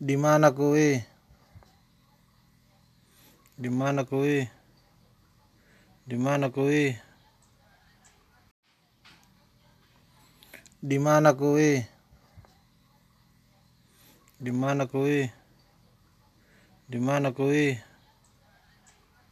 Di mana kowe? Di mana kowe? Di mana kowe? Di mana kowe? Di mana kowe? Di mana kowe?